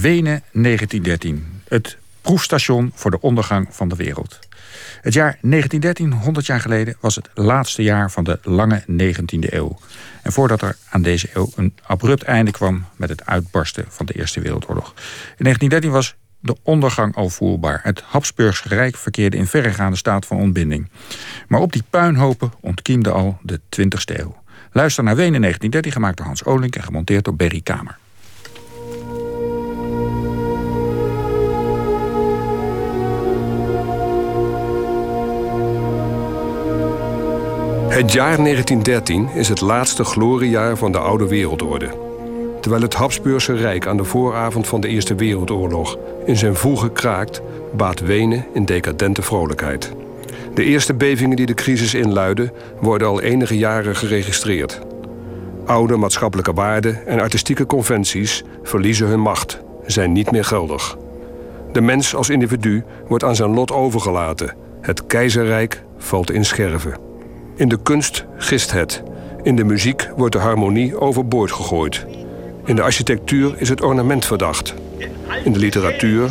Wenen 1913. Het proefstation voor de ondergang van de wereld. Het jaar 1913, 100 jaar geleden, was het laatste jaar van de lange 19e eeuw. En voordat er aan deze eeuw een abrupt einde kwam met het uitbarsten van de Eerste Wereldoorlog. In 1913 was de ondergang al voelbaar. Het Habsburgse Rijk verkeerde in verregaande staat van ontbinding. Maar op die puinhopen ontkiemde al de 20e eeuw. Luister naar Wenen 1913, gemaakt door Hans Olink en gemonteerd door Berry Kamer. Het jaar 1913 is het laatste gloriejaar van de oude wereldorde. Terwijl het Habsburgse Rijk aan de vooravond van de Eerste Wereldoorlog in zijn voegen kraakt, baat Wenen in decadente vrolijkheid. De eerste bevingen die de crisis inluiden, worden al enige jaren geregistreerd. Oude maatschappelijke waarden en artistieke conventies verliezen hun macht, zijn niet meer geldig. De mens als individu wordt aan zijn lot overgelaten. Het keizerrijk valt in scherven. In de kunst gist het. In de muziek wordt de harmonie overboord gegooid. In de architectuur is het ornament verdacht. In de literatuur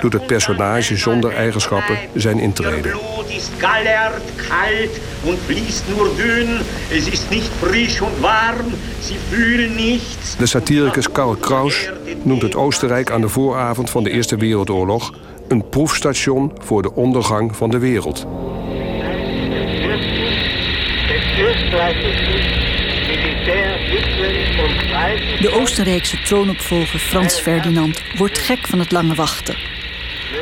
doet het personage zonder eigenschappen zijn intrede. is gallert, kalt und fließt nur dünn. Es ist nicht frisch und warm. Sie fühlen nichts. De satiricus Karl Kraus noemt het Oostenrijk aan de vooravond van de Eerste Wereldoorlog een proefstation voor de ondergang van de wereld. De Oostenrijkse troonopvolger Frans Ferdinand wordt gek van het lange wachten.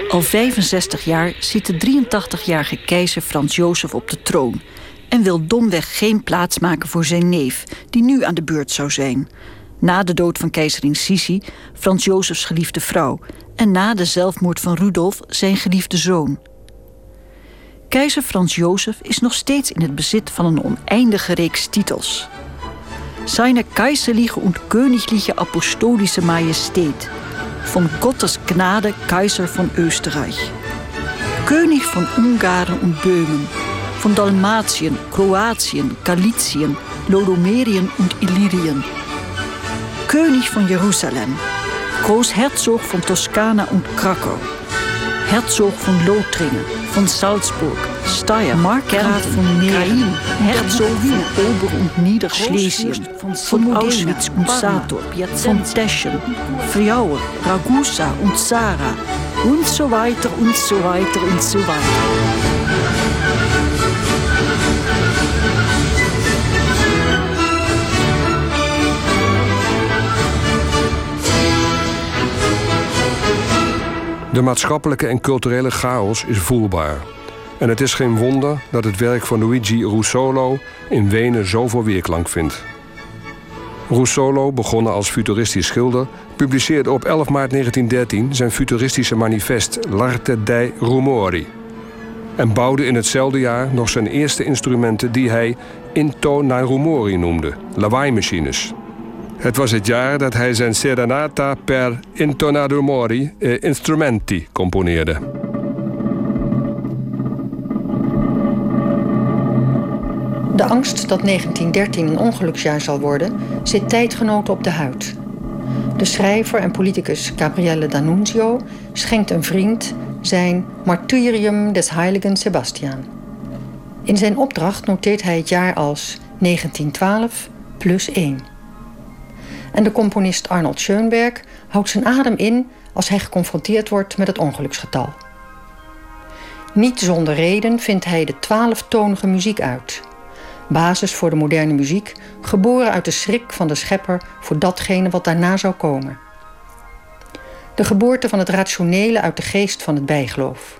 Al 65 jaar zit de 83-jarige keizer Frans Jozef op de troon en wil domweg geen plaats maken voor zijn neef, die nu aan de beurt zou zijn. Na de dood van keizerin Sisi, Frans Jozefs geliefde vrouw, en na de zelfmoord van Rudolf, zijn geliefde zoon. Keizer Frans Jozef is nog steeds in het bezit van een oneindige reeks titels. Seine kaiserliche und königliche apostolische Majestät, von Gottes Gnade Kaiser von Österreich, König von Ungarn und Böhmen, von Dalmatien, Kroatien, Galizien, Lodomerien und Illyrien, König von Jerusalem, Großherzog von Toskana und Krakau, Herzog von Lothringen, von Salzburg, Steyr, Markgraf von Nerain, Herzog von Ober- und Niederschlesien, von Auschwitz und Sator, von Teschen, Friaul, Ragusa und Zara und so weiter und so weiter und so weiter. De maatschappelijke en culturele chaos is voelbaar. En het is geen wonder dat het werk van Luigi Russolo in Wenen zoveel weerklank vindt. Russolo, begonnen als futuristisch schilder, publiceerde op 11 maart 1913 zijn futuristische manifest L'arte dei rumori. En bouwde in hetzelfde jaar nog zijn eerste instrumenten die hij intonarumori noemde, lawaaimachines. Het was het jaar dat hij zijn Serenata per Intonado Mori eh, Instrumenti componeerde. De angst dat 1913 een ongeluksjaar zal worden, zit tijdgenoten op de huid. De schrijver en politicus Gabriele D'Annunzio schenkt een vriend zijn Martyrium des Heiligen Sebastian. In zijn opdracht noteert hij het jaar als 1912 plus 1. En de componist Arnold Schoenberg houdt zijn adem in als hij geconfronteerd wordt met het ongeluksgetal. Niet zonder reden vindt hij de twaalftonige muziek uit. Basis voor de moderne muziek, geboren uit de schrik van de schepper voor datgene wat daarna zou komen. De geboorte van het rationele uit de geest van het bijgeloof.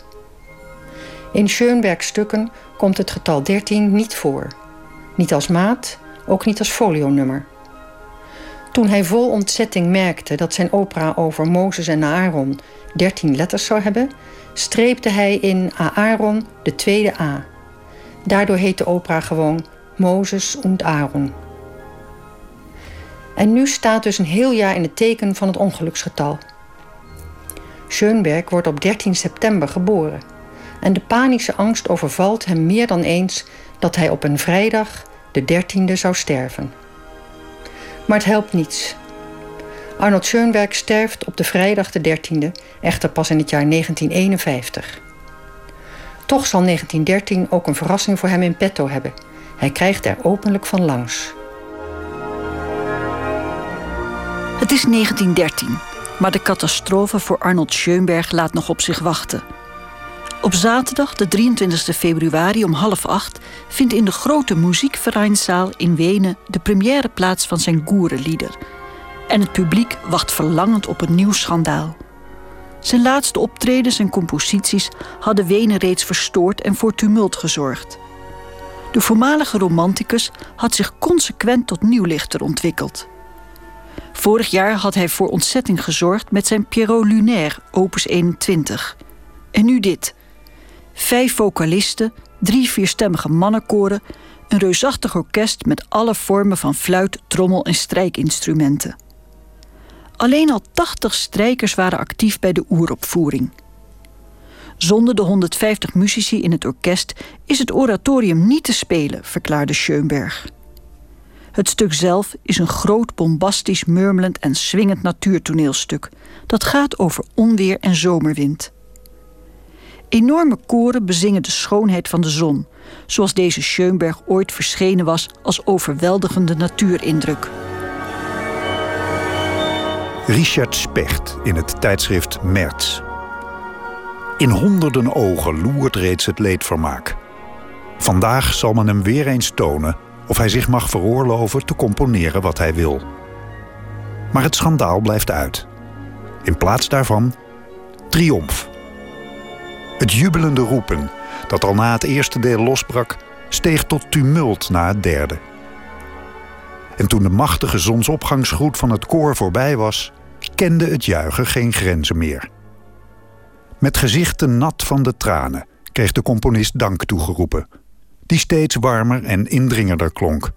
In Schoenbergs stukken komt het getal 13 niet voor. Niet als maat, ook niet als folionummer. Toen hij vol ontzetting merkte dat zijn opera over Mozes en Aaron 13 letters zou hebben, streepte hij in Aaron de tweede A. Daardoor heet de opera gewoon Mozes und Aaron. En nu staat dus een heel jaar in het teken van het ongeluksgetal. Schönberg wordt op 13 september geboren. En de panische angst overvalt hem meer dan eens dat hij op een vrijdag, de 13e, zou sterven. Maar het helpt niets. Arnold Schoenberg sterft op de vrijdag de 13e, echter pas in het jaar 1951. Toch zal 1913 ook een verrassing voor hem in petto hebben. Hij krijgt er openlijk van langs. Het is 1913, maar de catastrofe voor Arnold Schoenberg laat nog op zich wachten. Op zaterdag, de 23 februari om half acht, vindt in de grote muziekvereinszaal in Wenen de première plaats van zijn Goerenlieder. En het publiek wacht verlangend op een nieuw schandaal. Zijn laatste optredens en composities hadden Wenen reeds verstoord en voor tumult gezorgd. De voormalige romanticus had zich consequent tot nieuwlichter ontwikkeld. Vorig jaar had hij voor ontzetting gezorgd met zijn Pierrot Lunaire, opus 21. En nu dit. Vijf vocalisten, drie vierstemmige mannenkoren, een reusachtig orkest met alle vormen van fluit, trommel en strijkinstrumenten. Alleen al 80 strijkers waren actief bij de oeropvoering. Zonder de 150 muzici in het orkest is het oratorium niet te spelen, verklaarde Schoenberg. Het stuk zelf is een groot, bombastisch, murmelend en swingend natuurtoneelstuk. Dat gaat over onweer en zomerwind. Enorme koren bezingen de schoonheid van de zon, zoals deze Schoenberg ooit verschenen was als overweldigende natuurindruk. Richard Specht in het tijdschrift Merz. In honderden ogen loert reeds het leedvermaak. Vandaag zal men hem weer eens tonen of hij zich mag veroorloven te componeren wat hij wil. Maar het schandaal blijft uit. In plaats daarvan triomf. Het jubelende roepen, dat al na het eerste deel losbrak, steeg tot tumult na het derde. En toen de machtige zonsopgangsgroet van het koor voorbij was, kende het juichen geen grenzen meer. Met gezichten nat van de tranen kreeg de componist dank toegeroepen, die steeds warmer en indringender klonk.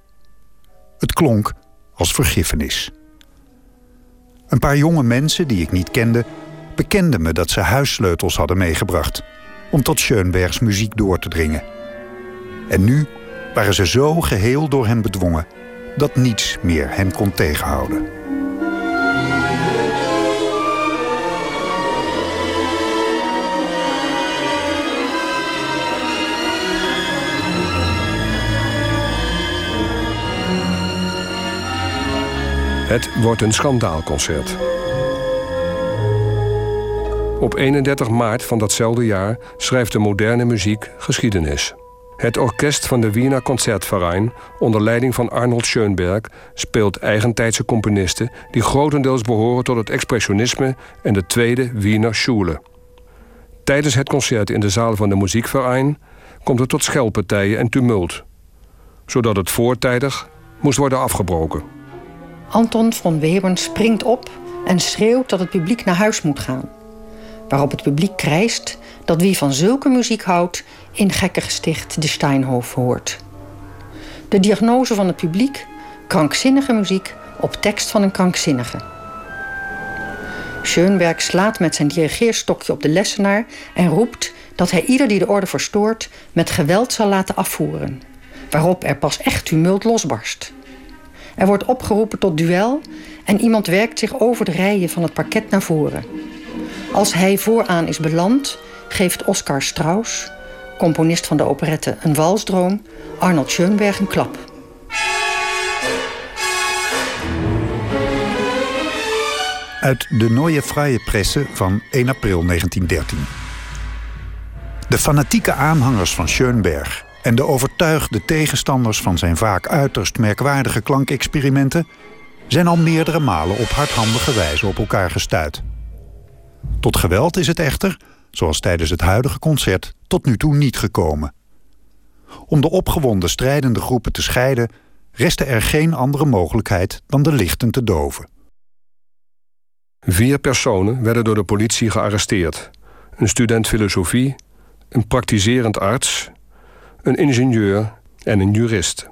Het klonk als vergiffenis. Een paar jonge mensen die ik niet kende, bekenden me dat ze huissleutels hadden meegebracht om tot Schoenbergs muziek door te dringen. En nu waren ze zo geheel door hen bedwongen dat niets meer hen kon tegenhouden. Het wordt een schandaalconcert. Op 31 maart van datzelfde jaar schrijft de moderne muziek geschiedenis. Het orkest van de Wiener Concertverein, onder leiding van Arnold Schoenberg, speelt eigentijdse componisten die grotendeels behoren tot het expressionisme en de tweede Wiener Schule. Tijdens het concert in de zaal van de Muziekverein komt het tot schelpartijen en tumult, zodat het voortijdig moest worden afgebroken. Anton von Webern springt op en schreeuwt dat het publiek naar huis moet gaan. Waarop het publiek krijst dat wie van zulke muziek houdt in gekke gesticht de Steinhof hoort. De diagnose van het publiek: krankzinnige muziek op tekst van een krankzinnige. Schoenberg slaat met zijn dirigeerstokje op de lessenaar en roept dat hij ieder die de orde verstoort met geweld zal laten afvoeren. Waarop er pas echt tumult losbarst. Er wordt opgeroepen tot duel en iemand werkt zich over de rijen van het parket naar voren. Als hij vooraan is beland, geeft Oscar Strauss, componist van de operette Een Walsdroom, Arnold Schoenberg een klap. Uit de Neue Freie Presse van 1 april 1913. De fanatieke aanhangers van Schoenberg en de overtuigde tegenstanders van zijn vaak uiterst merkwaardige klankexperimenten zijn al meerdere malen op hardhandige wijze op elkaar gestuit. Tot geweld is het echter, zoals tijdens het huidige concert, tot nu toe niet gekomen. Om de opgewonden strijdende groepen te scheiden, restte er geen andere mogelijkheid dan de lichten te doven. Vier personen werden door de politie gearresteerd: een student filosofie, een praktiserend arts, een ingenieur en een jurist.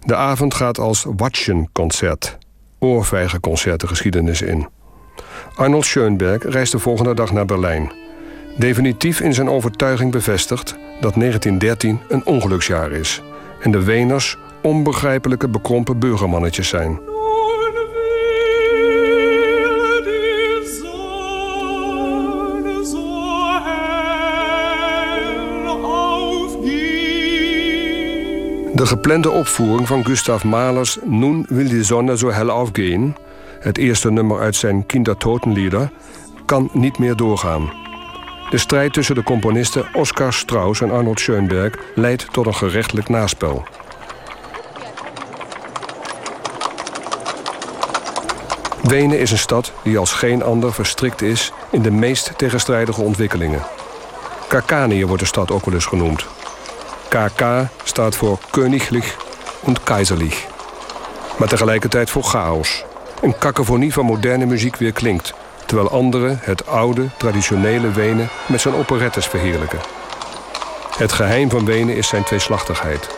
De avond gaat als Watschen-concert, oorvijgenconcert de geschiedenis in. Arnold Schoenberg reist de volgende dag naar Berlijn. Definitief in zijn overtuiging bevestigd dat 1913 een ongeluksjaar is en de Weners onbegrijpelijke bekrompen burgermannetjes zijn. De geplande opvoering van Gustav Mahler's Nun will die zonne zo hell aufgehen het eerste nummer uit zijn Kindertotenlieder, kan niet meer doorgaan. De strijd tussen de componisten Oskar Strauss en Arnold Schoenberg leidt tot een gerechtelijk naspel. Wenen is een stad die als geen ander verstrikt is in de meest tegenstrijdige ontwikkelingen. Kakanië wordt de stad ook wel eens genoemd. KK staat voor Königlich en Kaiserlich. Maar tegelijkertijd voor chaos. Een kakofonie van moderne muziek weer klinkt... terwijl anderen het oude, traditionele Wenen met zijn operettes verheerlijken. Het geheim van Wenen is zijn tweeslachtigheid.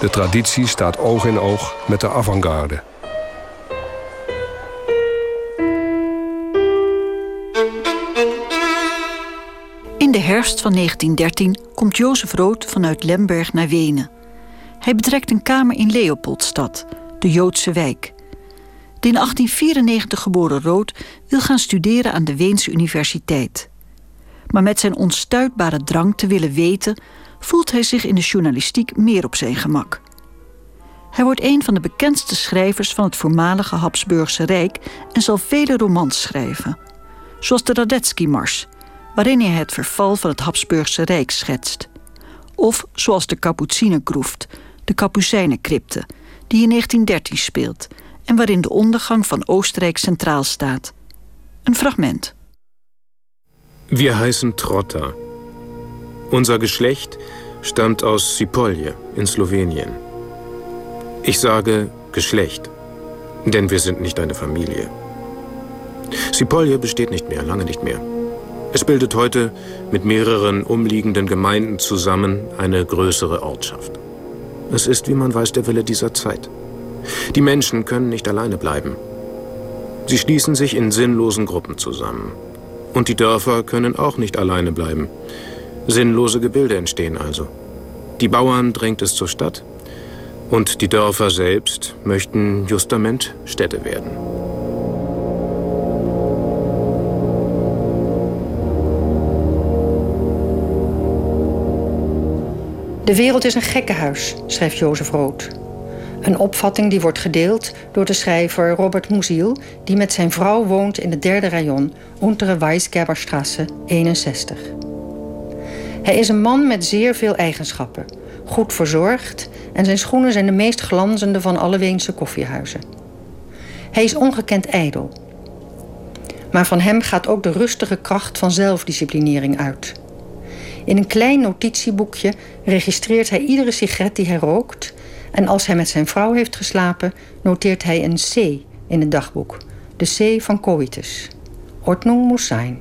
De traditie staat oog in oog met de avant-garde. In de herfst van 1913 komt Jozef Rood vanuit Lemberg naar Wenen. Hij betrekt een kamer in Leopoldstad, de Joodse wijk. De in 1894 geboren Rood wil gaan studeren aan de Weense Universiteit. Maar met zijn onstuitbare drang te willen weten, voelt hij zich in de journalistiek meer op zijn gemak. Hij wordt een van de bekendste schrijvers van het voormalige Habsburgse Rijk en zal vele romans schrijven, zoals de Radetzky-mars, waarin hij het verval van het Habsburgse Rijk schetst. Of zoals de Kapuzinergroeft, de Kapucijnencrypte, die in 1913 speelt en waarin de ondergang van Oostenrijk centraal staat. Een fragment. Wir heißen Trotta. Unser Geschlecht stammt aus Sipolje in Slowenien. Ich sage Geschlecht, denn wir sind nicht eine Familie. Sipolje besteht nicht mehr, lange nicht mehr. Es bildet heute mit mehreren umliegenden Gemeinden zusammen eine größere Ortschaft. Es ist, wie man weiß, der Wille dieser Zeit. Die Menschen können nicht alleine bleiben. Sie schließen sich in sinnlosen Gruppen zusammen. Und die Dörfer können auch nicht alleine bleiben. Sinnlose Gebilde entstehen also. Die Bauern drängt es zur Stadt und die Dörfer selbst möchten justament Städte werden. De wereld is een gekkenhuis, schrijft Jozef Rood. Een opvatting die wordt gedeeld door de schrijver Robert Musil... die met zijn vrouw woont in het derde rayon, Untere Weisgerberstrasse 61. Hij is een man met zeer veel eigenschappen. Goed verzorgd en zijn schoenen zijn de meest glanzende van alle Weense koffiehuizen. Hij is ongekend ijdel. Maar van hem gaat ook de rustige kracht van zelfdisciplinering uit... In een klein notitieboekje registreert hij iedere sigaret die hij rookt. En als hij met zijn vrouw heeft geslapen, noteert hij een C in het dagboek. De C van coitus. Ordnung muss zijn.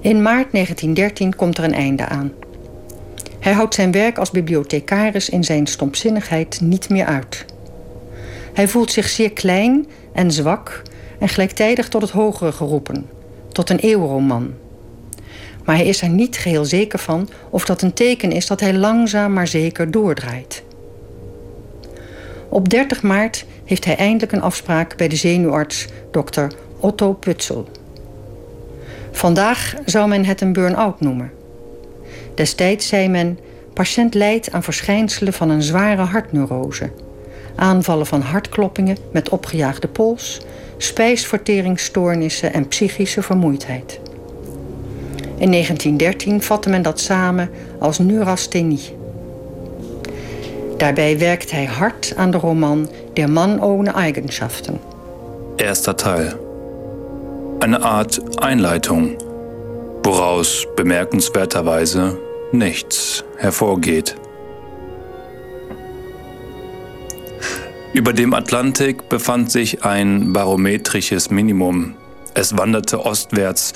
In maart 1913 komt er een einde aan. Hij houdt zijn werk als bibliothecaris in zijn stomzinnigheid niet meer uit. Hij voelt zich zeer klein en zwak en gelijktijdig tot het hogere geroepen, tot een eeuwroman. Maar hij is er niet geheel zeker van of dat een teken is dat hij langzaam maar zeker doordraait. Op 30 maart heeft hij eindelijk een afspraak bij de zenuwarts Dr. Otto Putzel. Vandaag zou men het een burn-out noemen. Destijds zei men: patiënt lijdt aan verschijnselen van een zware hartneurose. Aanvallen van hartkloppingen met opgejaagde pols, spijsverteringsstoornissen en psychische vermoeidheid. In 1913 vatte men dat samen als neurasthenie. Daarbij werkt hij hard aan de roman Der Mann ohne Eigenschaften. Erster Teil. Eine Art Einleitung, woraus bemerkenswerterweise nichts hervorgeht. Über dem Atlantik befand sich ein barometrisches Minimum. Es wanderte ostwärts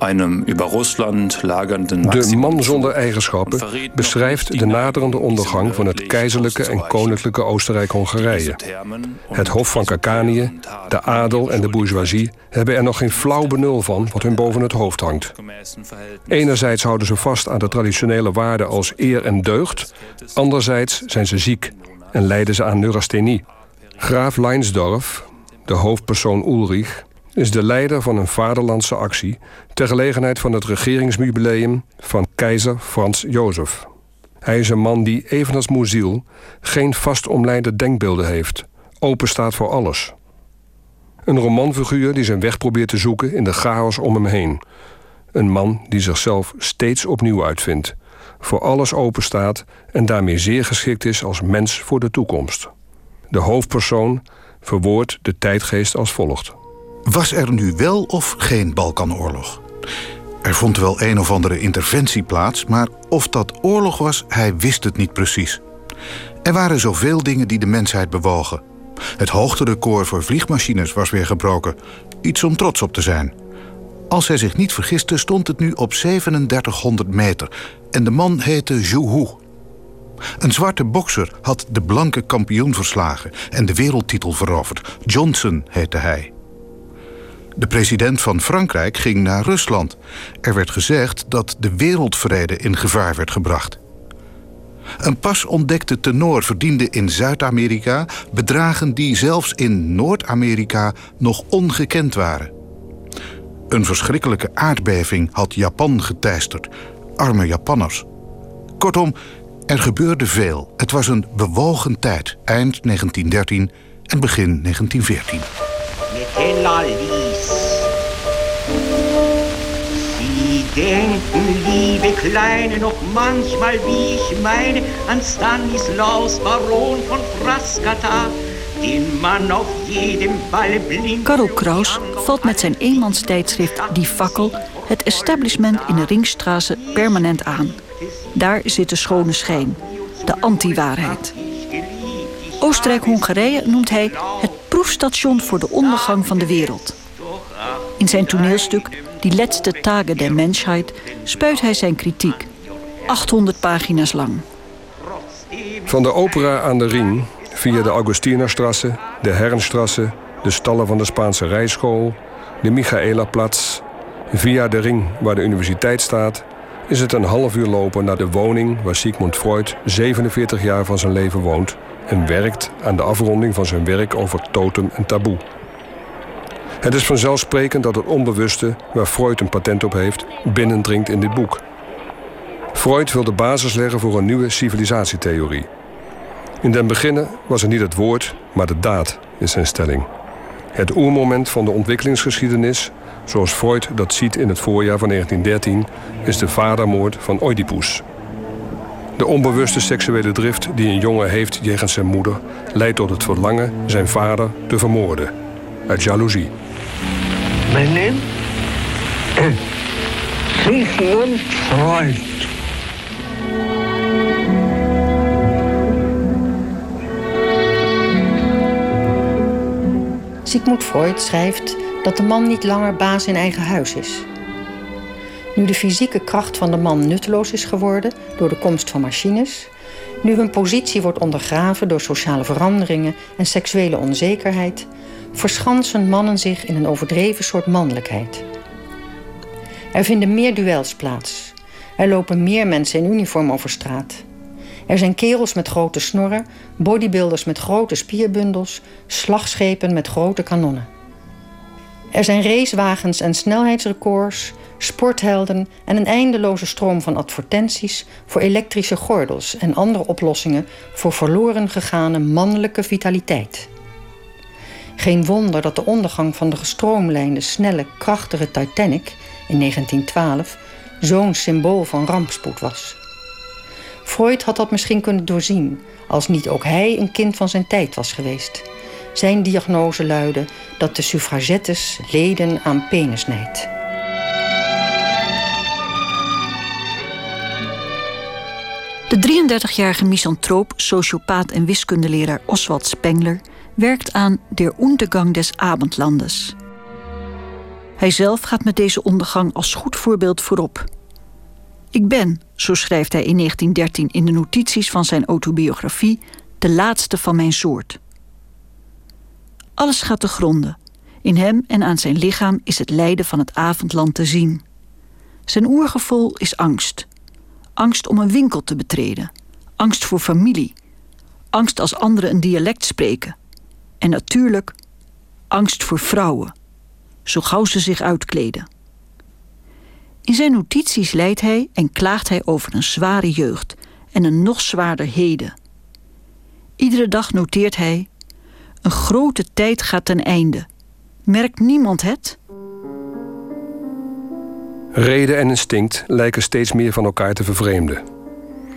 einem über Rusland lagernden De man zonder eigenschappen beschrijft de naderende ondergang van het keizerlijke en koninklijke Oostenrijk-Hongarije. Het hof van Kakanië, de adel en de bourgeoisie hebben er nog geen flauw benul van wat hun boven het hoofd hangt. Enerzijds houden ze vast aan de traditionele waarden als eer en deugd, anderzijds zijn ze ziek en lijden ze aan neurasthenie. Graaf Leinsdorf, de hoofdpersoon Ulrich, is de leider van een vaderlandse actie ter gelegenheid van het regeringsjubileum van keizer Frans Jozef. Hij is een man die, evenals Moeziel, geen vast omlijnde denkbeelden heeft, open staat voor alles. Een romanfiguur die zijn weg probeert te zoeken in de chaos om hem heen. Een man die zichzelf steeds opnieuw uitvindt, voor alles open staat en daarmee zeer geschikt is als mens voor de toekomst. De hoofdpersoon verwoordt de tijdgeest als volgt. Was er nu wel of geen Balkanoorlog? Er vond wel een of andere interventie plaats, maar of dat oorlog was, hij wist het niet precies. Er waren zoveel dingen die de mensheid bewogen. Het hoogterecord voor vliegmachines was weer gebroken. Iets om trots op te zijn. Als hij zich niet vergiste, stond het nu op 3700 meter. En de man heette Zhu Hu. Een zwarte bokser had de blanke kampioen verslagen en de wereldtitel veroverd. Johnson heette hij. De president van Frankrijk ging naar Rusland. Er werd gezegd dat de wereldvrede in gevaar werd gebracht. Een pas ontdekte tenor verdiende in Zuid-Amerika bedragen die zelfs in Noord-Amerika nog ongekend waren. Een verschrikkelijke aardbeving had Japan geteisterd. Arme Japanners. Kortom, er gebeurde veel. Het was een bewogen tijd, eind 1913 en begin 1914. Denken, liebe Kleine, noch manchmal, wie ich meine, an Stanislaus, Baron von Frascata, den auf jedem Ball blind... Karel Kraus valt met zijn eenmanstijdschrift Die Fakkel het establishment in de Ringstraße permanent aan. Daar zit de schone schijn, de anti-waarheid. Oostenrijk-Hongarije noemt hij het proefstation voor de ondergang van de wereld. In zijn toneelstuk Die letzte Tage der Mensheid spuit hij zijn kritiek. 800 pagina's lang. Van de opera aan de Rijn, via de Augustinerstrasse, de Herrenstrasse, de stallen van de Spaanse rijschool, de Michaelaplatz, via de ring waar de universiteit staat, is het een half uur lopen naar de woning waar Sigmund Freud 47 jaar van zijn leven woont en werkt aan de afronding van zijn werk over totem en taboe. Het is vanzelfsprekend dat het onbewuste, waar Freud een patent op heeft, binnendringt in dit boek. Freud wil de basis leggen voor een nieuwe civilisatietheorie. In den beginnen was het niet het woord, maar de daad, is zijn stelling. Het oermoment van de ontwikkelingsgeschiedenis, zoals Freud dat ziet in het voorjaar van 1913, is de vadermoord van Oedipus. De onbewuste seksuele drift die een jongen heeft jegens zijn moeder leidt tot het verlangen zijn vader te vermoorden. Uit jaloezie. Mijn naam? Sigmund Freud. Sigmund Freud schrijft dat de man niet langer baas in eigen huis is. Nu de fysieke kracht van de man nutteloos is geworden door de komst van machines, nu hun positie wordt ondergraven door sociale veranderingen en seksuele onzekerheid, verschansen mannen zich in een overdreven soort mannelijkheid. Er vinden meer duels plaats. Er lopen meer mensen in uniform over straat. Er zijn kerels met grote snorren, bodybuilders met grote spierbundels, slagschepen met grote kanonnen. Er zijn racewagens en snelheidsrecords, sporthelden en een eindeloze stroom van advertenties voor elektrische gordels en andere oplossingen voor verloren gegane mannelijke vitaliteit. Geen wonder dat de ondergang van de gestroomlijnde, snelle, krachtige Titanic in 1912 zo'n symbool van rampspoed was. Freud had dat misschien kunnen doorzien, als niet ook hij een kind van zijn tijd was geweest. Zijn diagnose luidde dat de suffragettes leden aan penisnijd. De 33-jarige misantroop, sociopaat en wiskundeleraar Oswald Spengler werkt aan Der Untergang des Abendlandes. Hij zelf gaat met deze ondergang als goed voorbeeld voorop. Ik ben, zo schrijft hij in 1913 in de notities van zijn autobiografie, de laatste van mijn soort. Alles gaat te gronden. In hem en aan zijn lichaam is het lijden van het avondland te zien. Zijn oergevoel is angst. Angst om een winkel te betreden. Angst voor familie. Angst als anderen een dialect spreken. En natuurlijk angst voor vrouwen, zo gauw ze zich uitkleden. In zijn notities leidt hij en klaagt hij over een zware jeugd en een nog zwaarder heden. Iedere dag noteert hij: Een grote tijd gaat ten einde. Merkt niemand het? Reden en instinct lijken steeds meer van elkaar te vervreemden.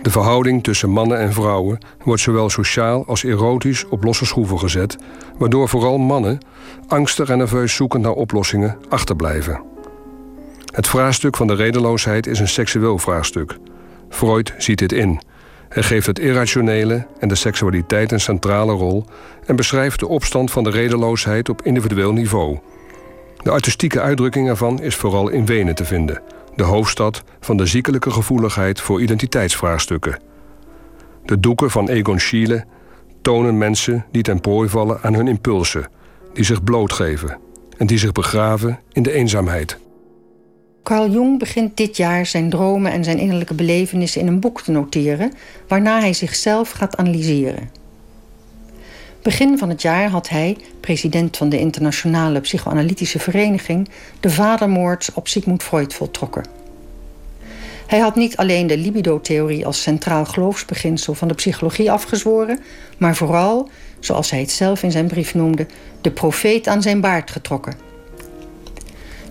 De verhouding tussen mannen en vrouwen wordt zowel sociaal als erotisch op losse schroeven gezet, waardoor vooral mannen, angstig en nerveus zoekend naar oplossingen, achterblijven. Het vraagstuk van de redeloosheid is een seksueel vraagstuk. Freud ziet dit in. Hij geeft het irrationele en de seksualiteit een centrale rol en beschrijft de opstand van de redeloosheid op individueel niveau. De artistieke uitdrukking ervan is vooral in Wenen te vinden, de hoofdstad van de ziekelijke gevoeligheid voor identiteitsvraagstukken. De doeken van Egon Schiele tonen mensen die ten prooi vallen aan hun impulsen, die zich blootgeven en die zich begraven in de eenzaamheid. Carl Jung begint dit jaar zijn dromen en zijn innerlijke belevenissen in een boek te noteren, waarna hij zichzelf gaat analyseren. Begin van het jaar had hij, president van de Internationale Psychoanalytische Vereniging, de vadermoord op Sigmund Freud voltrokken. Hij had niet alleen de libido-theorie als centraal geloofsbeginsel van de psychologie afgezworen, maar vooral, zoals hij het zelf in zijn brief noemde, de profeet aan zijn baard getrokken.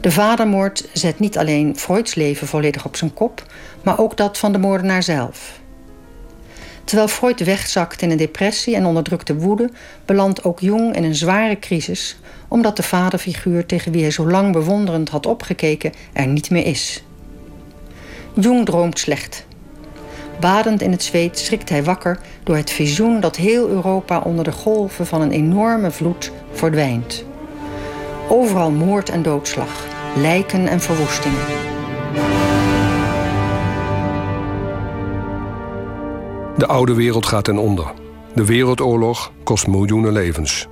De vadermoord zet niet alleen Freuds leven volledig op zijn kop, maar ook dat van de moordenaar zelf. Terwijl Freud wegzakt in een depressie en onderdrukte woede, belandt ook Jung in een zware crisis, omdat de vaderfiguur tegen wie hij zo lang bewonderend had opgekeken er niet meer is. Jung droomt slecht. Badend in het zweet schrikt hij wakker door het visioen dat heel Europa onder de golven van een enorme vloed verdwijnt. Overal moord en doodslag, lijken en verwoestingen. De oude wereld gaat ten onder. De wereldoorlog kost miljoenen levens.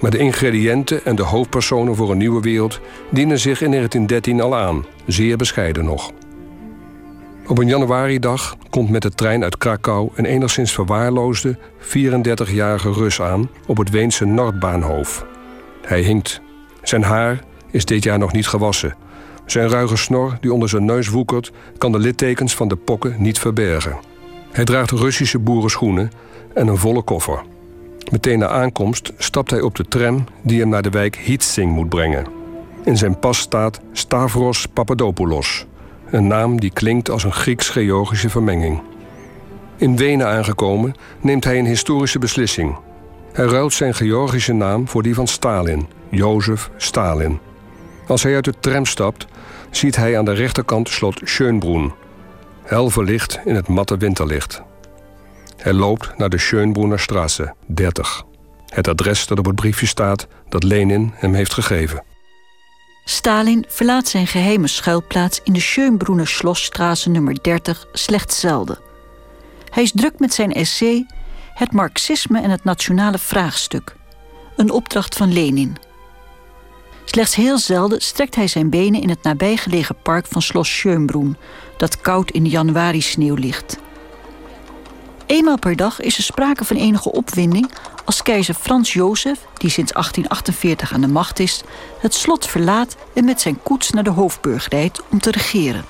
Maar de ingrediënten en de hoofdpersonen voor een nieuwe wereld dienen zich in 1913 al aan, zeer bescheiden nog. Op een januaridag komt met de trein uit Krakau een enigszins verwaarloosde 34-jarige Rus aan op het Weense Noordbaanhof. Hij hinkt. Zijn haar is dit jaar nog niet gewassen. Zijn ruige snor die onder zijn neus woekert, kan de littekens van de pokken niet verbergen. Hij draagt Russische boerenschoenen en een volle koffer. Meteen na aankomst stapt hij op de tram die hem naar de wijk Hietzing moet brengen. In zijn pas staat Stavros Papadopoulos, een naam die klinkt als een Grieks-Georgische vermenging. In Wenen aangekomen neemt hij een historische beslissing. Hij ruilt zijn Georgische naam voor die van Stalin, Jozef Stalin. Als hij uit de tram stapt, ziet hij aan de rechterkant slot Schönbrunn, hel verlicht in het matte winterlicht. Hij loopt naar de Schönbrunnerstraße 30, het adres dat op het briefje staat dat Lenin hem heeft gegeven. Stalin verlaat zijn geheime schuilplaats in de Schönbrunner Schlossstraße nummer 30 slechts zelden. Hij is druk met zijn essay Het Marxisme en het Nationale Vraagstuk, een opdracht van Lenin. Slechts heel zelden strekt hij zijn benen in het nabijgelegen park van Schloss Schönbrunn, dat koud in de januari-sneeuw ligt. Eenmaal per dag is er sprake van enige opwinding als keizer Frans Jozef, die sinds 1848 aan de macht is, het slot verlaat en met zijn koets naar de hoofdburg rijdt om te regeren.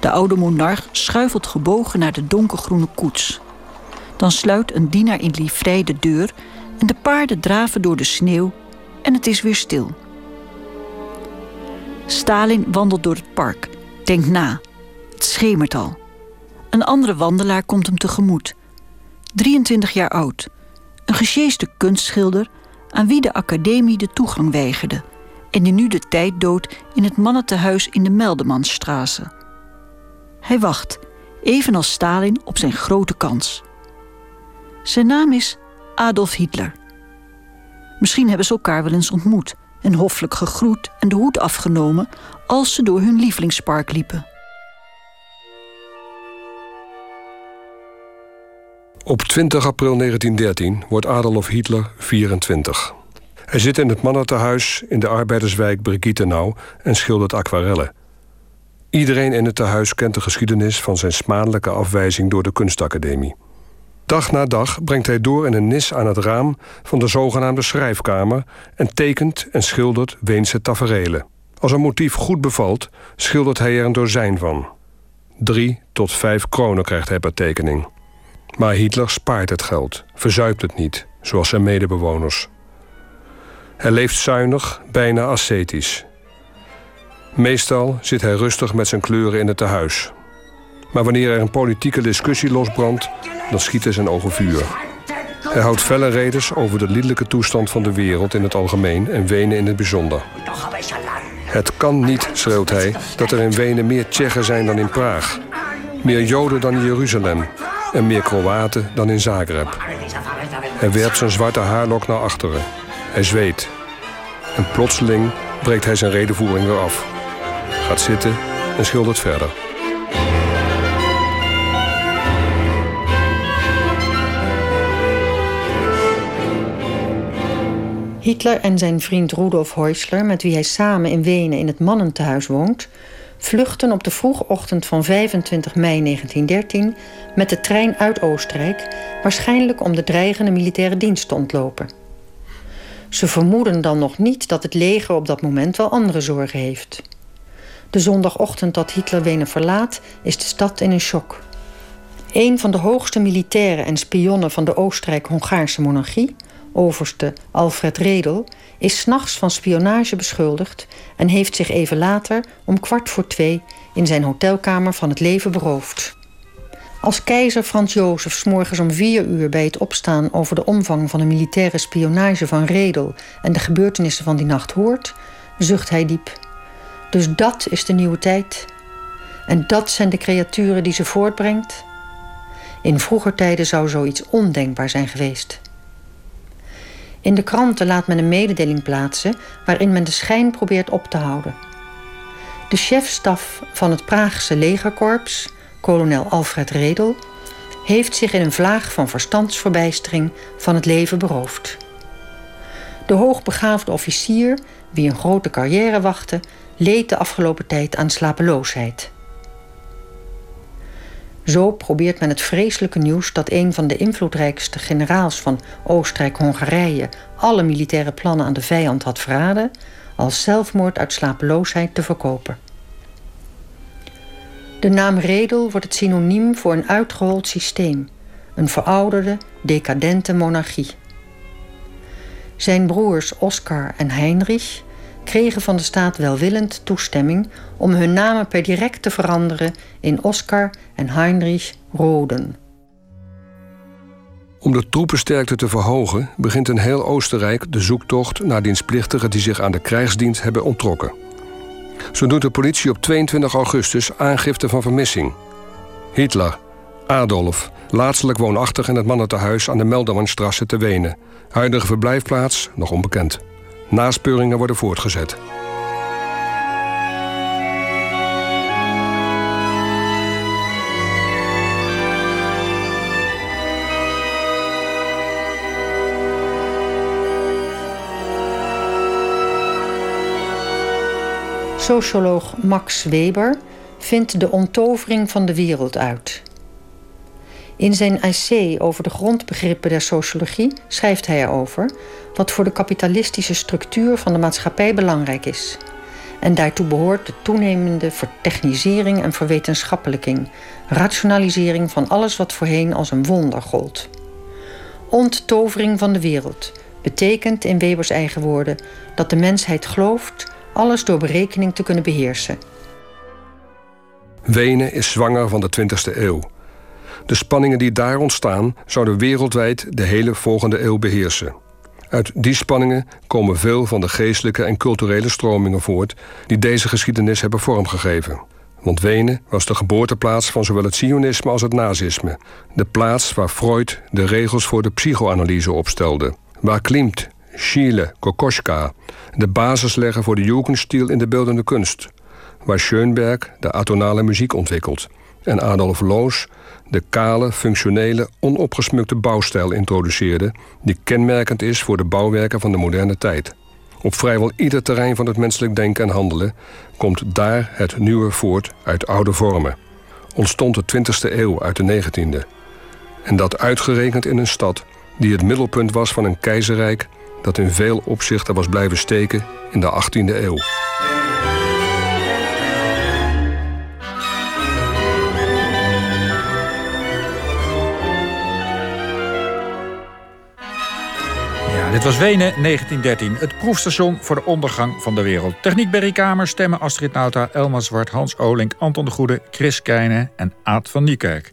De oude monarch schuifelt gebogen naar de donkergroene koets. Dan sluit een dienaar in livrei de deur en de paarden draven door de sneeuw en het is weer stil. Stalin wandelt door het park, denkt na. Het schemert al. Een andere wandelaar komt hem tegemoet. 23 jaar oud. Een gesjeeste kunstschilder aan wie de academie de toegang weigerde en die nu de tijd doodt in het mannentehuis in de Meldemansstraße. Hij wacht, evenals Stalin, op zijn grote kans. Zijn naam is Adolf Hitler. Misschien hebben ze elkaar wel eens ontmoet en hoffelijk gegroet en de hoed afgenomen als ze door hun lievelingspark liepen. Op 20 april 1913 wordt Adolf Hitler 24. Hij zit in het mannentehuis in de arbeiderswijk Brigittenau en schildert aquarellen. Iedereen in het tehuis kent de geschiedenis van zijn smadelijke afwijzing door de kunstacademie. Dag na dag brengt hij door in een nis aan het raam van de zogenaamde schrijfkamer en tekent en schildert Weense taferelen. Als een motief goed bevalt, schildert hij er een dozijn van. Drie tot vijf kronen krijgt hij per tekening. Maar Hitler spaart het geld, verzuipt het niet, zoals zijn medebewoners. Hij leeft zuinig, bijna ascetisch. Meestal zit hij rustig met zijn kleuren in het tehuis. Maar wanneer er een politieke discussie losbrandt, dan schieten zijn ogen vuur. Hij houdt felle redens over de liedelijke toestand van de wereld in het algemeen en Wenen in het bijzonder. Het kan niet, schreeuwt hij, dat er in Wenen meer Tsjechen zijn dan in Praag. Meer Joden dan in Jeruzalem. En meer Kroaten dan in Zagreb. Hij werpt zijn zwarte haarlok naar achteren. Hij zweet. En plotseling breekt hij zijn redenvoering weer af. Gaat zitten en schildert verder. Hitler en zijn vriend Rudolf Heusler, met wie hij samen in Wenen in het mannentehuis woont, vluchten op de vroege ochtend van 25 mei 1913 met de trein uit Oostenrijk, waarschijnlijk om de dreigende militaire dienst te ontlopen. Ze vermoeden dan nog niet dat het leger op dat moment wel andere zorgen heeft. De zondagochtend dat Hitler Wenen verlaat, is de stad in een shock. Een van de hoogste militairen en spionnen van de Oostenrijk-Hongaarse monarchie, overste Alfred Redel, is s'nachts van spionage beschuldigd en heeft zich even later om kwart voor twee in zijn hotelkamer van het leven beroofd. Als keizer Frans Jozef s morgens om vier uur bij het opstaan over de omvang van de militaire spionage van Redel en de gebeurtenissen van die nacht hoort, zucht hij diep. Dus dat is de nieuwe tijd. En dat zijn de creaturen die ze voortbrengt. In vroeger tijden zou zoiets ondenkbaar zijn geweest. In de kranten laat men een mededeling plaatsen waarin men de schijn probeert op te houden. De chefstaf van het Praagse legerkorps, kolonel Alfred Redel, heeft zich in een vlaag van verstandsverbijstering van het leven beroofd. De hoogbegaafde officier, wie een grote carrière wachtte, leed de afgelopen tijd aan slapeloosheid. Zo probeert men het vreselijke nieuws dat een van de invloedrijkste generaals van Oostenrijk-Hongarije alle militaire plannen aan de vijand had verraden, als zelfmoord uit slapeloosheid te verkopen. De naam Redel wordt het synoniem voor een uitgehold systeem, een verouderde, decadente monarchie. Zijn broers Oscar en Heinrich kregen van de staat welwillend toestemming om hun namen per direct te veranderen in Oscar en Heinrich Roden. Om de troepensterkte te verhogen, begint in heel Oostenrijk de zoektocht naar dienstplichtigen die zich aan de krijgsdienst hebben onttrokken. Zo doet de politie op 22 augustus aangifte van vermissing. Hitler, Adolf, laatstelijk woonachtig in het mannentehuis aan de Meldamannstrasse te Wenen. Huidige verblijfplaats nog onbekend. Naspeuringen worden voortgezet. Socioloog Max Weber vindt de onttovering van de wereld uit. In zijn essay over de grondbegrippen der sociologie schrijft hij erover wat voor de kapitalistische structuur van de maatschappij belangrijk is. En daartoe behoort de toenemende vertechnisering en verwetenschappelijking, rationalisering van alles wat voorheen als een wonder gold. Onttovering van de wereld betekent in Webers eigen woorden dat de mensheid gelooft alles door berekening te kunnen beheersen. Wenen is zwanger van de 20e eeuw. De spanningen die daar ontstaan zouden wereldwijd de hele volgende eeuw beheersen. Uit die spanningen komen veel van de geestelijke en culturele stromingen voort die deze geschiedenis hebben vormgegeven. Want Wenen was de geboorteplaats van zowel het Sionisme als het nazisme. De plaats waar Freud de regels voor de psychoanalyse opstelde. Waar Klimt, Schiele, Kokoschka de basis leggen voor de Jugendstil in de beeldende kunst. Waar Schoenberg de atonale muziek ontwikkelt. En Adolf Loos de kale, functionele, onopgesmukte bouwstijl introduceerde, die kenmerkend is voor de bouwwerken van de moderne tijd. Op vrijwel ieder terrein van het menselijk denken en handelen komt daar het nieuwe voort uit oude vormen. Ontstond de 20e eeuw uit de 19e. En dat uitgerekend in een stad die het middelpunt was van een keizerrijk dat in veel opzichten was blijven steken in de 18e eeuw. Dit was Wenen 1913, het proefstation voor de ondergang van de wereld. Techniek Berry Kamer, stemmen Astrid Nauta, Elma Zwart, Hans Olink, Anton de Goede, Chris Keijnen en Aad van Niekerk.